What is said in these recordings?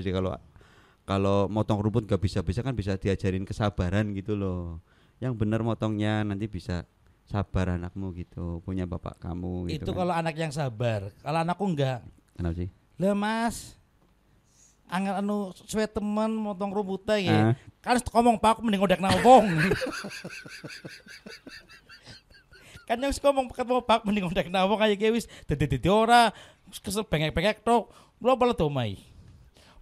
Jadi kalau kalau motong rumput gak bisa-bisa kan bisa diajarin kesabaran gitu loh. Yang benar motongnya nanti bisa sabar anakmu gitu, punya bapak kamu gitu. itu kan. kalau anak yang sabar. Kalau anakku enggak. Kenapa sih? Lah Mas, angel anu suwe temen motong rumputnya ya. Ah. Kan ngomong pak mending odek nang wong. kan yang ngomong ketemu pak mending odek nang wong kayak wis dadi dadi ora kesel bengek-bengek tok. Lo malah domai.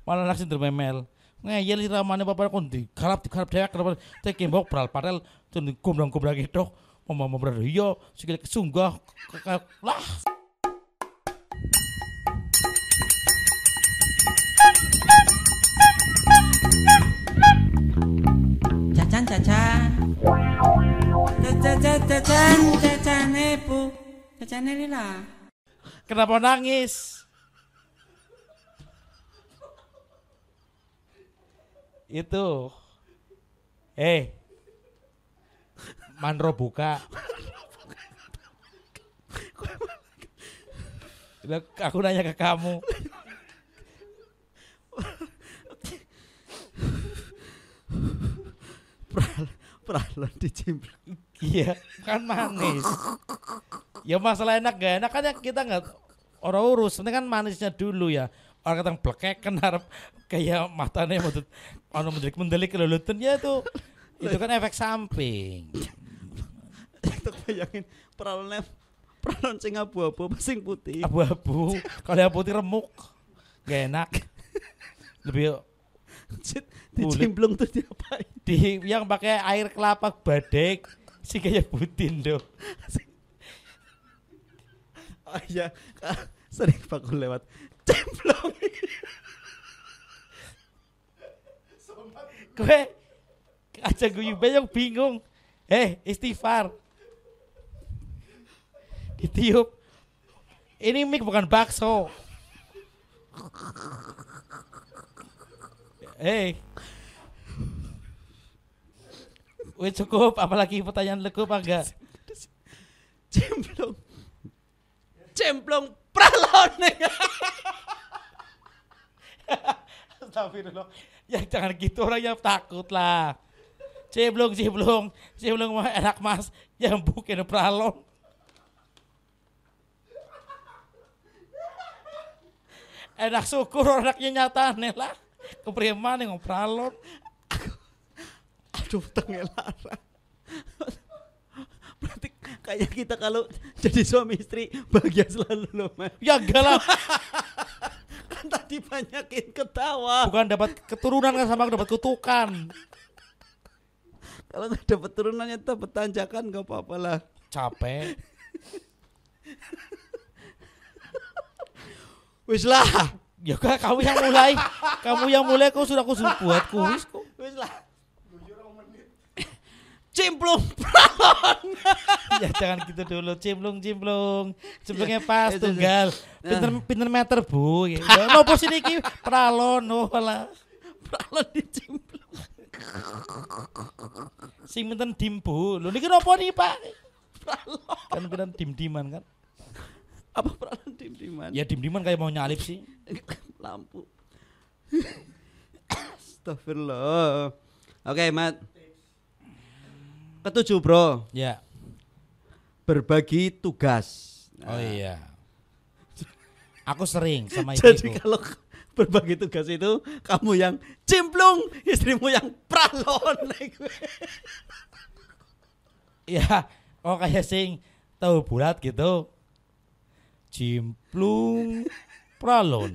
Malah nak sinter memel. Ngeyel ramane bapak kon di garap dewek kenapa tek kembok pral padel tun gombrang-gombrang itu ngomong bener iya sikile kesunggah ke- ke- lah Cacan cacan. Cacan cacan cacan bu. Cacan lila. kenapa nangis itu. Eh. Manro buka. Aku nanya ke kamu. Pralon dicimplang. iya kan manis. Ya masalah enak gak enak kan ya kita nggak orang urus. Ini kan manisnya dulu ya orang kata blekek kan harap kayak matanya mau anu mendelik mendelik kelulutan. Ya itu itu kan efek samping. Untuk bayangin pralonnya pralon sing abu-abu apa sing putih. abu-abu kalau yang putih remuk gak enak. Lebih dicimplung tuh diapain? di yang pakai air kelapa badek sih kayak putin do Oh iya, Kak, sering bakul lewat cemplung. gue aja gue yang bingung eh istighfar ditiup ini mic bukan bakso eh Wih cukup, apalagi pertanyaan lekuk apa enggak? cemplung. Cemplung pralon. Astagfirullah. Ya jangan gitu orangnya takut lah. Ciblung, ciblung, ciblung mah enak mas. Yang bukan pralon. Enak syukur anaknya nyata nih lah. Kepriman yang pralon. Aduh, tengel lara. Berarti kayak kita kalau jadi suami istri bahagia selalu loh. Ya enggak lah. Kan tadi banyakin ketawa. Bukan dapat keturunan kan sama dapat kutukan. Kalau nggak dapat turunannya dapat tanjakan nggak apa-apa lah. Capek. Wis lah. Ya kan kamu yang mulai. Kamu yang mulai kau sudah aku buat kuis kok. Wis lah. Cimplung ya jangan gitu dulu cimplung cimplung cimplungnya pas Itu, itu. tunggal pinter pinter meter bu ya nopo sih niki pralon oh lah pralon dicimplung. sing pinter dim bu lho niki nopo nih pak Pralon. kan pinter dim diman kan Apa pralon dim-diman? ya dim diman kayak mau nyalip sih lampu. Astagfirullah. Oke, Mat. Ketujuh, Bro. ya. Berbagi tugas. oh iya. Aku sering sama Jadi istriku kalau berbagi tugas itu kamu yang cimplung, istrimu yang pralon. ya oh kayak sing tahu bulat gitu. Cimplung pralon.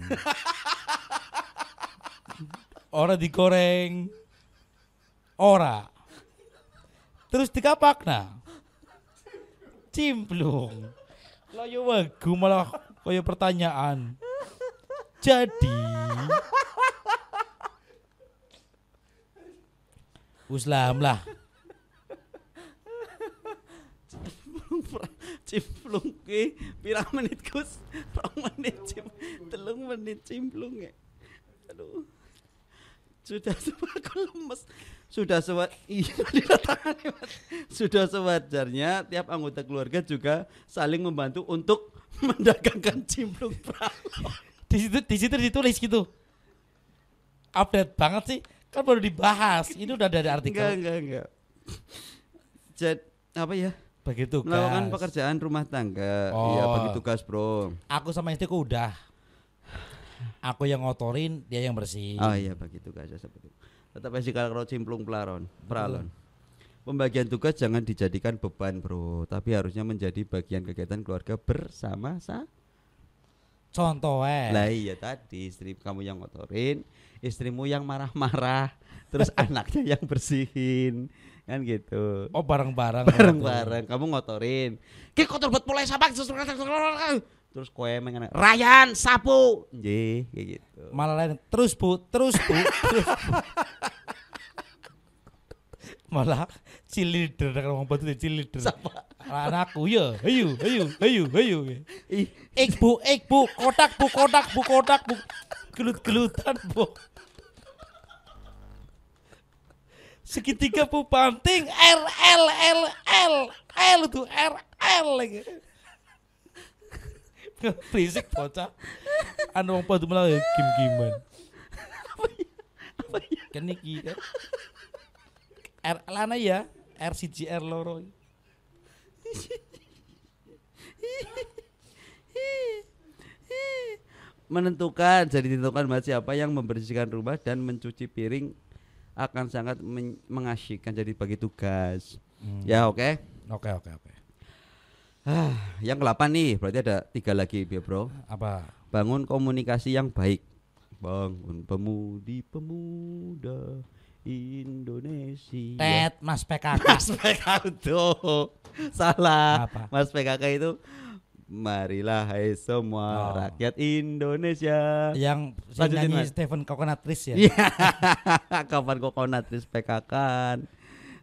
Ora digoreng. Ora terus dikapak nah cimplung lo yo wegu malah kaya pertanyaan jadi Uslam lah cimplung ki pirang menit Gus? Rong menit cim, telung menit cimplung ya. Aduh. Sudah aku lemes. Sudah sewa iya ditangannya, Mas. Sudah sewajarnya tiap anggota keluarga juga saling membantu untuk mendagangkan cimplung pralon. di situ di situ ditulis gitu update banget sih. Kan baru dibahas. Ini udah dari Enggak, artikel. enggak, enggak. Jad, apa ya? Begitu Melakukan guys. pekerjaan rumah tangga. Oh. Iya, bagi tugas, Bro. Aku sama istriku udah. Aku yang ngotorin, dia yang bersih. Oh iya, bagi tugas ya seperti itu. Tetap aja kalau cimplung pelaron, pralon. Pembagian tugas jangan dijadikan beban, Bro, tapi harusnya menjadi bagian kegiatan keluarga bersama sa. Contoh eh. Lah iya tadi istri kamu yang ngotorin, istrimu yang marah-marah, terus anaknya yang bersihin. Kan gitu. Oh bareng-bareng. bareng-bareng kamu ngotorin ki kotor buat mulai sapak terus kowe mengen Ryan sapu nggih kayak gitu Malah lain terus bu, terus bu, terus bu. Malah cilider kalau ngomong batu cilider. Anakku ya, ayo, ayo, ayo, ayo. Ik bu, ik bu, kotak bu, kotak bu, kotak bu. Gelut-gelutan bu. Segitiga bu banting R L L L L tuh R L lagi. Berisik bocah. Anu wong padha malah gim-giman. Kan iki kan. R lana ya, R siji R loro. menentukan jadi ditentukan buat siapa yang membersihkan rumah dan mencuci piring akan sangat men- mengasyikkan jadi bagi tugas ya oke Oke oke oke. Ah yang ke-8 nih berarti ada tiga lagi ya bro Apa? bangun komunikasi yang baik bangun pemudi pemuda Indonesia Tet Mas PKK. Mas PKK itu salah. Apa? Mas PKK itu marilah hai semua Oh. rakyat Indonesia. Yang Lanjutin, nyanyi. Stephen Coconutris ya. Iya. Kapan konatris PKK?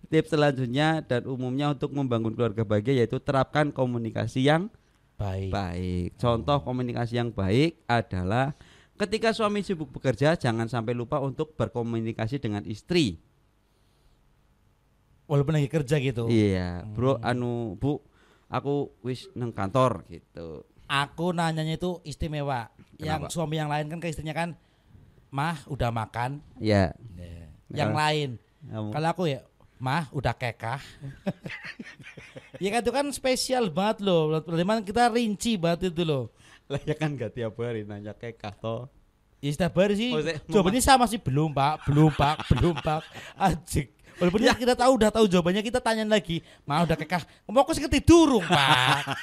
Tips selanjutnya dan umumnya untuk membangun keluarga bahagia yaitu terapkan komunikasi yang Baik. baik. Contoh komunikasi yang baik adalah ketika suami sibuk bekerja jangan sampai lupa untuk berkomunikasi dengan istri. Walaupun lagi kerja gitu. Iya, bro, Hmm. anu bu, aku wis neng kantor gitu. Aku nanyanya itu istimewa. Kenapa? Yang suami yang lain kan ke istrinya kan, mah udah makan. Iya. Yang Kalau- lain. Kalau aku ya, mah udah kekah. ya kan itu kan spesial banget loh. Bagaimana kita rinci banget itu loh. Lah ya kan gak tiap hari nanya kekah toh. Ya setiap hari sih. Oh, saya- jawabannya sama sih belum pak, belum pak, belum pak. Ajik. Walaupun Ya. kita tahu udah tahu jawabannya kita tanya lagi. Mah udah kekah. Mau aku sih ketidurung pak.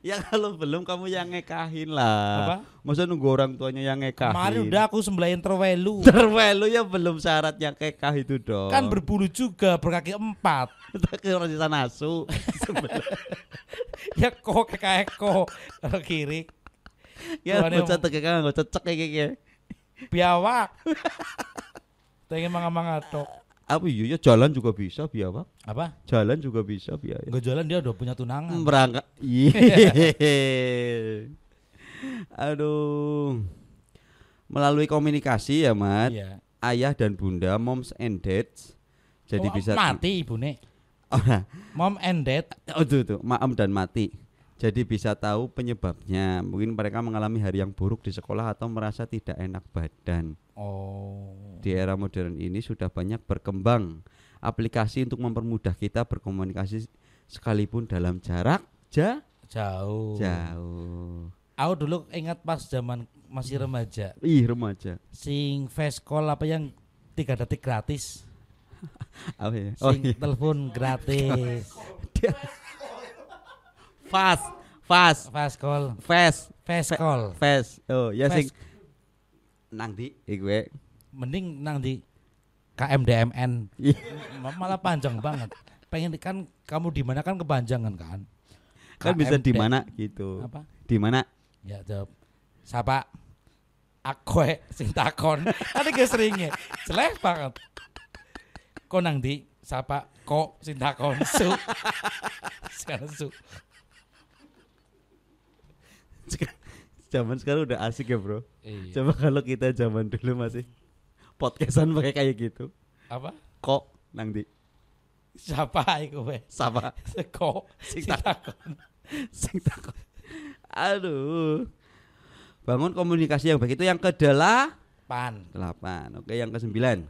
Ya kalau belum kamu yang ngekahin lah. Apa? Masa nunggu orang tuanya yang ngekahin. Kemarin udah aku sembelahin terwelu. Terwelu ya belum syaratnya kekah itu dong. Kan berbulu juga berkaki empat. ke orang sisa nasu. ya kok kekah eko Kalau kiri ya bocah tegak nggak cocok kayak kayak. biawak. Pengen manga-manga tok. Apa iya ya jalan juga bisa biawak. Apa? Jalan juga bisa biaya. Enggak jalan dia udah punya tunangan. Berangkat. Iya. Aduh. Melalui komunikasi ya, Mat. Iya. Ayah dan bunda, moms and dads. Jadi Oh, bisa mati ibune. Oh, nah. Mom and dad. oh tuh, tuh, maam dan mati. Jadi bisa tahu penyebabnya. Mungkin mereka mengalami hari yang buruk di sekolah atau merasa tidak enak badan. Oh. Di era modern ini sudah banyak berkembang aplikasi untuk mempermudah kita berkomunikasi sekalipun dalam jarak ja- Jauh. jauh. Aku dulu ingat pas zaman masih remaja. Ih, remaja. Sing face call apa yang tiga detik gratis. Apa ya? Oh Sing iya. telepon gratis. Dia- Fast, fast, Fast call. fast, Face call. fast. Oh, ya sing Fast. Nang di iku we. Mending nang di KMDMN. Iya. Ma- Malah panjang banget. Pengen kan kamu di mana kan kepanjangan kan? Kan bisa di mana gitu. Apa? Di mana? Ya jawab. Sapa? Aku eh, sing takon. Kan iki seringe. Jelek banget. Kok nang di? Sapa? Kok sing takon? Su. Sekarang su. Zaman sekarang udah asik ya, Bro. Iya. Coba kalau kita zaman dulu masih podcastan pakai kayak gitu. Apa? Kok nang di? Siapa iku weh? Sama Kok Sing takon? sing takut. Aduh. Bangun komunikasi yang baik itu yang kedela Delapan. Delapan. Oke, yang kesembilan.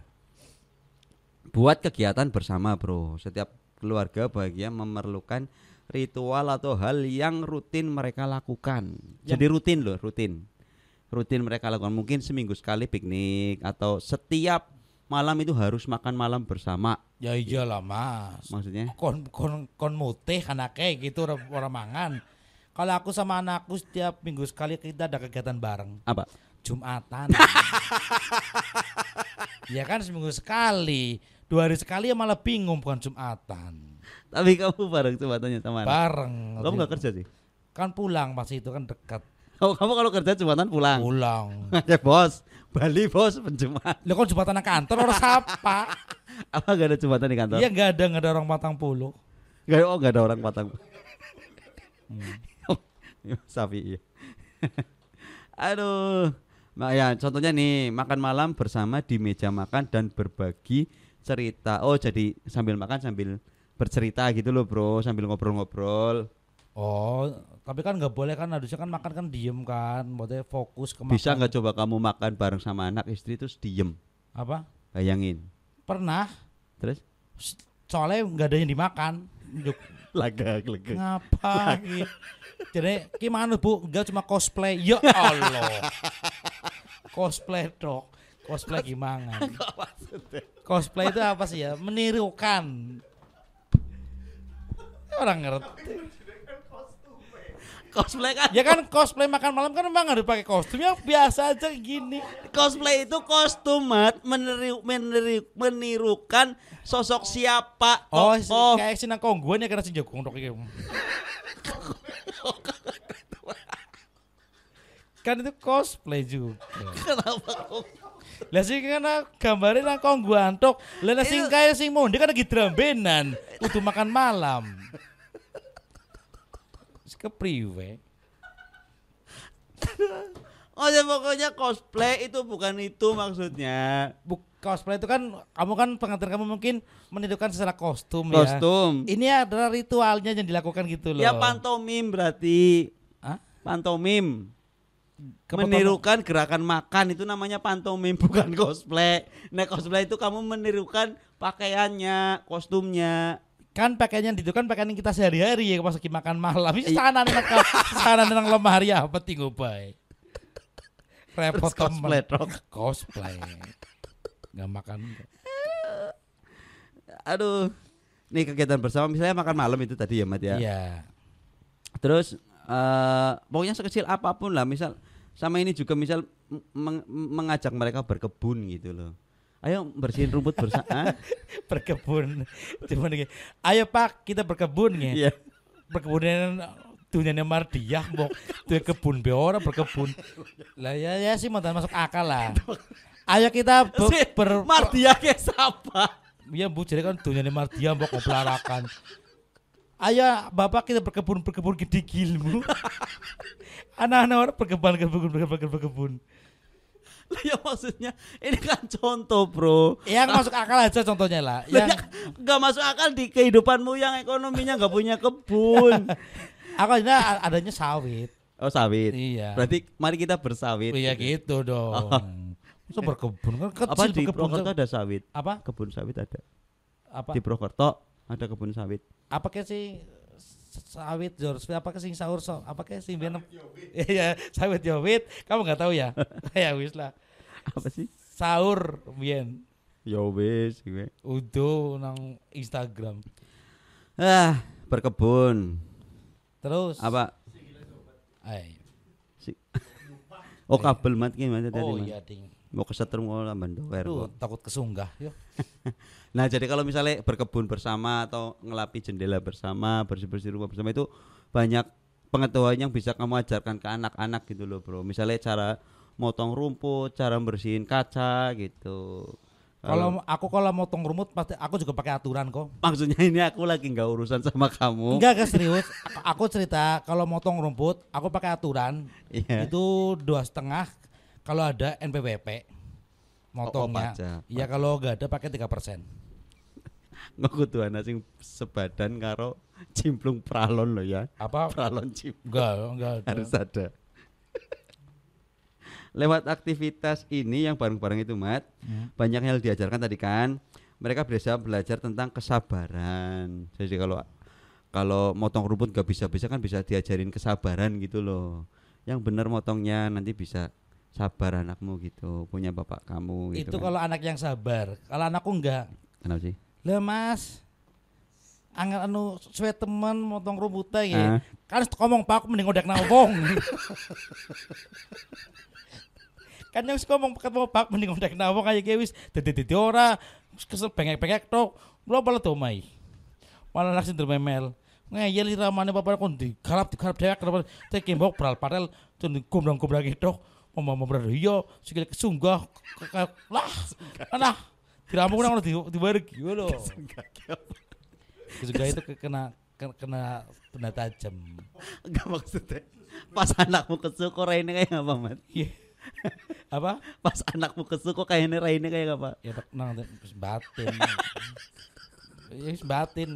Buat kegiatan bersama, Bro. Setiap keluarga bahagia memerlukan ritual atau hal yang rutin mereka lakukan. Yang- Jadi rutin loh, rutin. Rutin mereka lakukan. Mungkin seminggu sekali piknik atau setiap malam itu harus makan malam bersama. Ya iyalah mas. Maksudnya? Kon kon kon mutih anaknya gitu orang, mangan. Kalau aku sama anakku setiap minggu sekali kita ada kegiatan bareng. Apa? Jumatan. ya kan seminggu sekali. Dua hari sekali ya malah bingung bukan Jumatan. Tapi kamu bareng jembatannya sama anak. Bareng. Kamu nggak kerja sih? Kan pulang pasti itu kan dekat. Oh, kamu kalau kerja jembatan pulang. Pulang. Ya bos, Bali bos penjumat. Lah kok jembatan nang kantor orang sapa? Apa gak ada jembatan di kantor? Iya enggak ada enggak ada orang matang puluh. Gak, oh gak ada orang Patang. Sapi iya. Aduh. Nah, ya, contohnya nih makan malam bersama di meja makan dan berbagi cerita. Oh jadi sambil makan sambil bercerita gitu loh bro, sambil ngobrol-ngobrol. Oh, tapi kan nggak boleh kan harusnya kan makan kan diem kan, maksudnya fokus ke Bisa nggak coba kamu makan bareng sama anak istri terus diem, Apa? bayangin. Pernah. Terus Soalnya nggak ada yang dimakan. Lagak lagak. ngapa. Jadi gimana bu? Enggak cuma cosplay. Ya Allah. cosplay dok. Cosplay gimana? Cosplay itu apa sih ya? Menirukan. Orang ngerti. Cosplay kan? Ya kan cosplay makan malam kan memang harus pakai kostum yang biasa aja gini. Cosplay itu kostum mat meniru, meniru, menirukan sosok siapa Oh, tokoh. kayak si nang kongguan ya karena si jagung dok kan itu cosplay juga. Kenapa kok? Lah sing kana gambare nang kongguan tok. Lah nek sing kaya sing monde kan lagi drambenan, kudu makan malam. Kepriwe? Oh ya pokoknya cosplay itu bukan itu maksudnya. Bu, cosplay itu kan kamu kan pengantin kamu mungkin menirukan secara kostum, ya. Kostum. Ini adalah ritualnya yang dilakukan gitu loh. Ya pantomim berarti. Hah? Pantomim. Menirukan gerakan makan itu namanya pantomim bukan cosplay. Nah cosplay itu kamu menirukan pakaiannya, kostumnya. kan pakaian yang itu kan pakaian kita sehari-hari ya pas lagi makan malam. Ini Iya. sana nang sana nang lemari apa tinggal bae. Repot cosplay. Cosplay. Nggak makan. Aduh. Nih kegiatan bersama misalnya makan malam itu tadi ya Mat ya. Iya. Terus eh pokoknya sekecil apa pun lah misal sama ini juga misal meng- mengajak mereka berkebun gitu loh. Ayo bersihin rumput bersama. Berkebun. Cuman gini, ayo Pak, kita berkebun ya. Iya. Berkebunan dunia Mardiah mbok tuh kebun be ora berkebun. Lah ya ya sih mantan masuk akal lah. Ayo kita be- ber Mardia ke siapa? Iya bu, jadi kan dunia Mardia mbok ngoblarakan. Ayo bapak kita berkebun berkebun gede gilmu. Anak-anak orang berkebun berkebun berkebun berkebun. Lah ya maksudnya ini kan contoh bro. Yang masuk akal aja contohnya lah. Lah Yang ya, nggak masuk akal di kehidupanmu yang ekonominya nggak punya kebun. aku aja adanya sawit. Oh sawit. Iya. Berarti mari kita bersawit. Oh, iya gitu dong. Masa berkebun kan kecil Apa di. Purwokerto ada sawit? Apa? Kebun sawit ada. Apa? Di Purwokerto ada kebun sawit. Apa kayak sih sawit Jor, apa kayak sing sahur so, apa kayak sing biar Iya, sawit yowit. Kamu nggak tahu ya? ya wis lah. Apa sih? Sahur biyen. Ya wis gue. Udo nang Instagram. Ah, berkebun. Terus Apa? Ay. Si Oh kabel mat gimana tadi? Oh iya ding. Mau kesetrum mau lamban doer kok. takut kesunggah. Yo. Nah, jadi kalau misalnya berkebun bersama atau ngelapi jendela bersama, bersih-bersih rumah bersama itu banyak pengetahuan yang bisa kamu ajarkan ke anak-anak gitu loh, Bro. Misalnya cara motong rumput, cara bersihin kaca gitu. Kalau aku kalau motong rumput pasti aku juga pakai aturan kok. maksudnya ini aku lagi nggak urusan sama kamu. Enggak, enggak serius. Aku, cerita kalau motong rumput aku pakai aturan. Iya. Itu dua setengah kalau ada NPWP motongnya. pajak. Iya kalau enggak ada pakai tiga persen. Ngoku tuh anak sing sebadan karo cimplung pralon loh ya. Apa? Pralon cimplung Enggak, enggak ada. harus ada. lewat aktivitas ini yang bareng-bareng itu mat Hmm. banyak hal diajarkan tadi kan mereka bisa belajar tentang kesabaran jadi kalau kalau motong rumput gak bisa-bisa kan bisa diajarin kesabaran gitu loh yang benar motongnya nanti bisa sabar anakmu gitu punya bapak kamu gitu itu kan. kalau anak yang sabar. Kalau anakku enggak. Kenapa sih? Lah mas. Angel anu suwe temen motong rumputnya ya. Ah. kan ngomong pak mending ngodek nang wong kan yang ngomong ketemu pak mending ngodek nang wong kayak wis. Dadi dadi ora. Kesel bengek-bengek tok. Lo malah tuh mai? Malah nasi memel ngeyel si ramane bapak kon di garap di garap dewek kenapa teh kembok beral parel cun gombrang gombrang gitu mama mama berada iya sikile kesunggah ke- ke- lah ana diramu nang di di bareng ngono kesunggah itu ke- kena ke- kena benda tajam. Enggak maksudnya pas anakmu kesuko raine kayak apa mat Iya. apa? Pas anakmu kesuko kayaknya raine kayak apa? Ya tak nang batin. Ya batin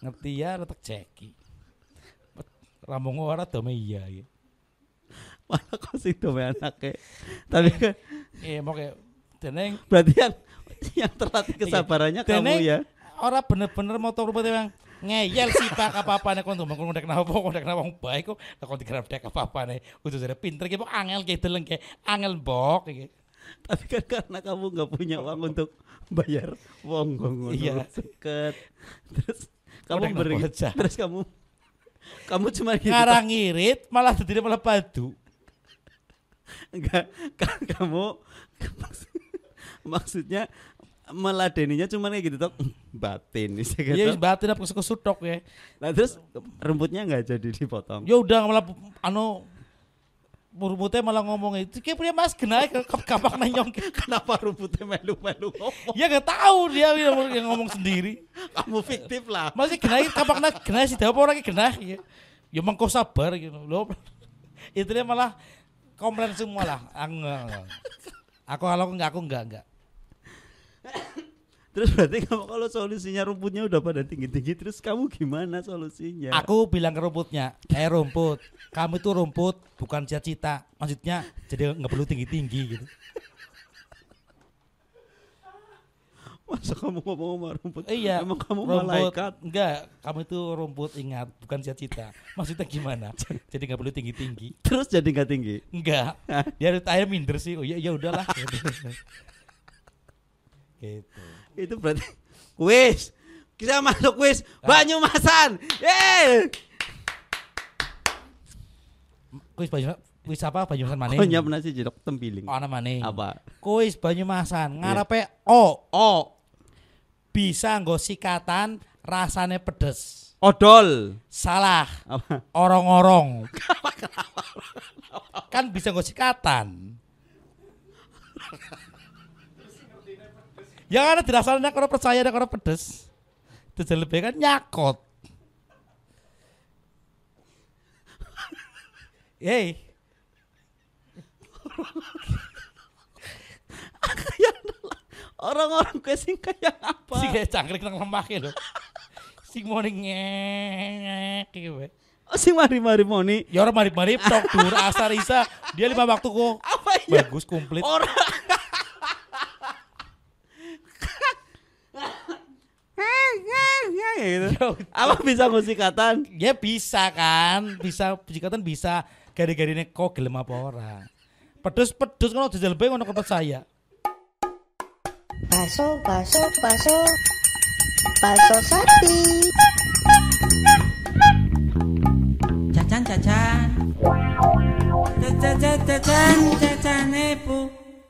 ngerti ya retak ceki Ramong ora do iya ya. Malah kok tuh anaknya? Tapi kan Eh mau kayak deneng berarti yang yang terlatih kesabarannya kamu ya? ora bener-bener motor rumput yang ngeyel sih pak apa-apa nih kon tuh kon udah kenapa kon udah kenapa baik kok. Lah kon digarap dek apa-apa nih udah jadi pinter gitu angel gitu deleng kayak angel bok gitu. tapi kan karena kamu nggak punya uang untuk bayar wong wong Iya. seket. Terus kamu beri terus kamu kamu cuma gitu ngarang ngirit malah jadi malah padu enggak kan kamu maksud- maksudnya meladeninya cuma kayak gitu toh batin sih iya gitu. batin apa kesutok ya Nah terus rumputnya nggak jadi dipotong. ya udah malah anu rumputnya malah ngomong itu kayak punya mas kena kapak nanyong Kenapa rumputnya melu-melu ngomong? ya gak tahu dia yang, yang ngomong sendiri Kamu fiktif lah. masih kena kapak na kena sih apa orang kena ya ya emang kau sabar gitu loh itu dia malah komplain semua lah aku enggak. aku kalau enggak aku enggak enggak Terus berarti kamu kalau solusinya rumputnya udah pada tinggi-tinggi terus kamu gimana solusinya? aku bilang ke rumputnya eh rumput kamu itu rumput bukan cita-cita maksudnya jadi nggak perlu tinggi tinggi gitu Masa kamu ngomong sama rumput? iya Emang kamu rumput. malaikat? enggak kamu itu rumput ingat bukan cita-cita. Maksudnya gimana? Jadi nggak perlu tinggi tinggi Terus jadi nggak tinggi? enggak. Dia tanya minder sih. Oh iya ya udahlah. Gitu. Itu berarti kuis. Kita masuk kuis Banyumasan. Yeay! kuis banyu kuis apa? Banyumasan mana Oh nyap nasi jeruk tempiling. oh mana Apa? kuis Banyumasan ngarepe O. Oh, bisa nggo sikatan rasane pedes. Odol. salah. Orong-orong. Kan bisa nggo sikatan. Ya karena dirasanya kalau percaya ada kalau pedes. Terus lebih kan nyakot. Hei, Orang-orang gue sing kayak apa? si kayak cangkrik nang lemah lho. Sing mau ngek wae. Oh, sing mari-mari moni. Ya orang marip-marip tok dur asar isa dia lima waktu kok. Apa iya? Bagus komplit. Orang gitu. Apa bisa musikatan? Ya bisa kan, bisa jikatan bisa gari-garine kok gelem apa ora. Pedes-pedes kalau jajal bae ngono tempat saya. Baso, baso, baso. Baso sapi. Cacan, cacan. Cacan, cacan, cacan, ibu.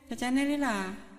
Cacan ini lah.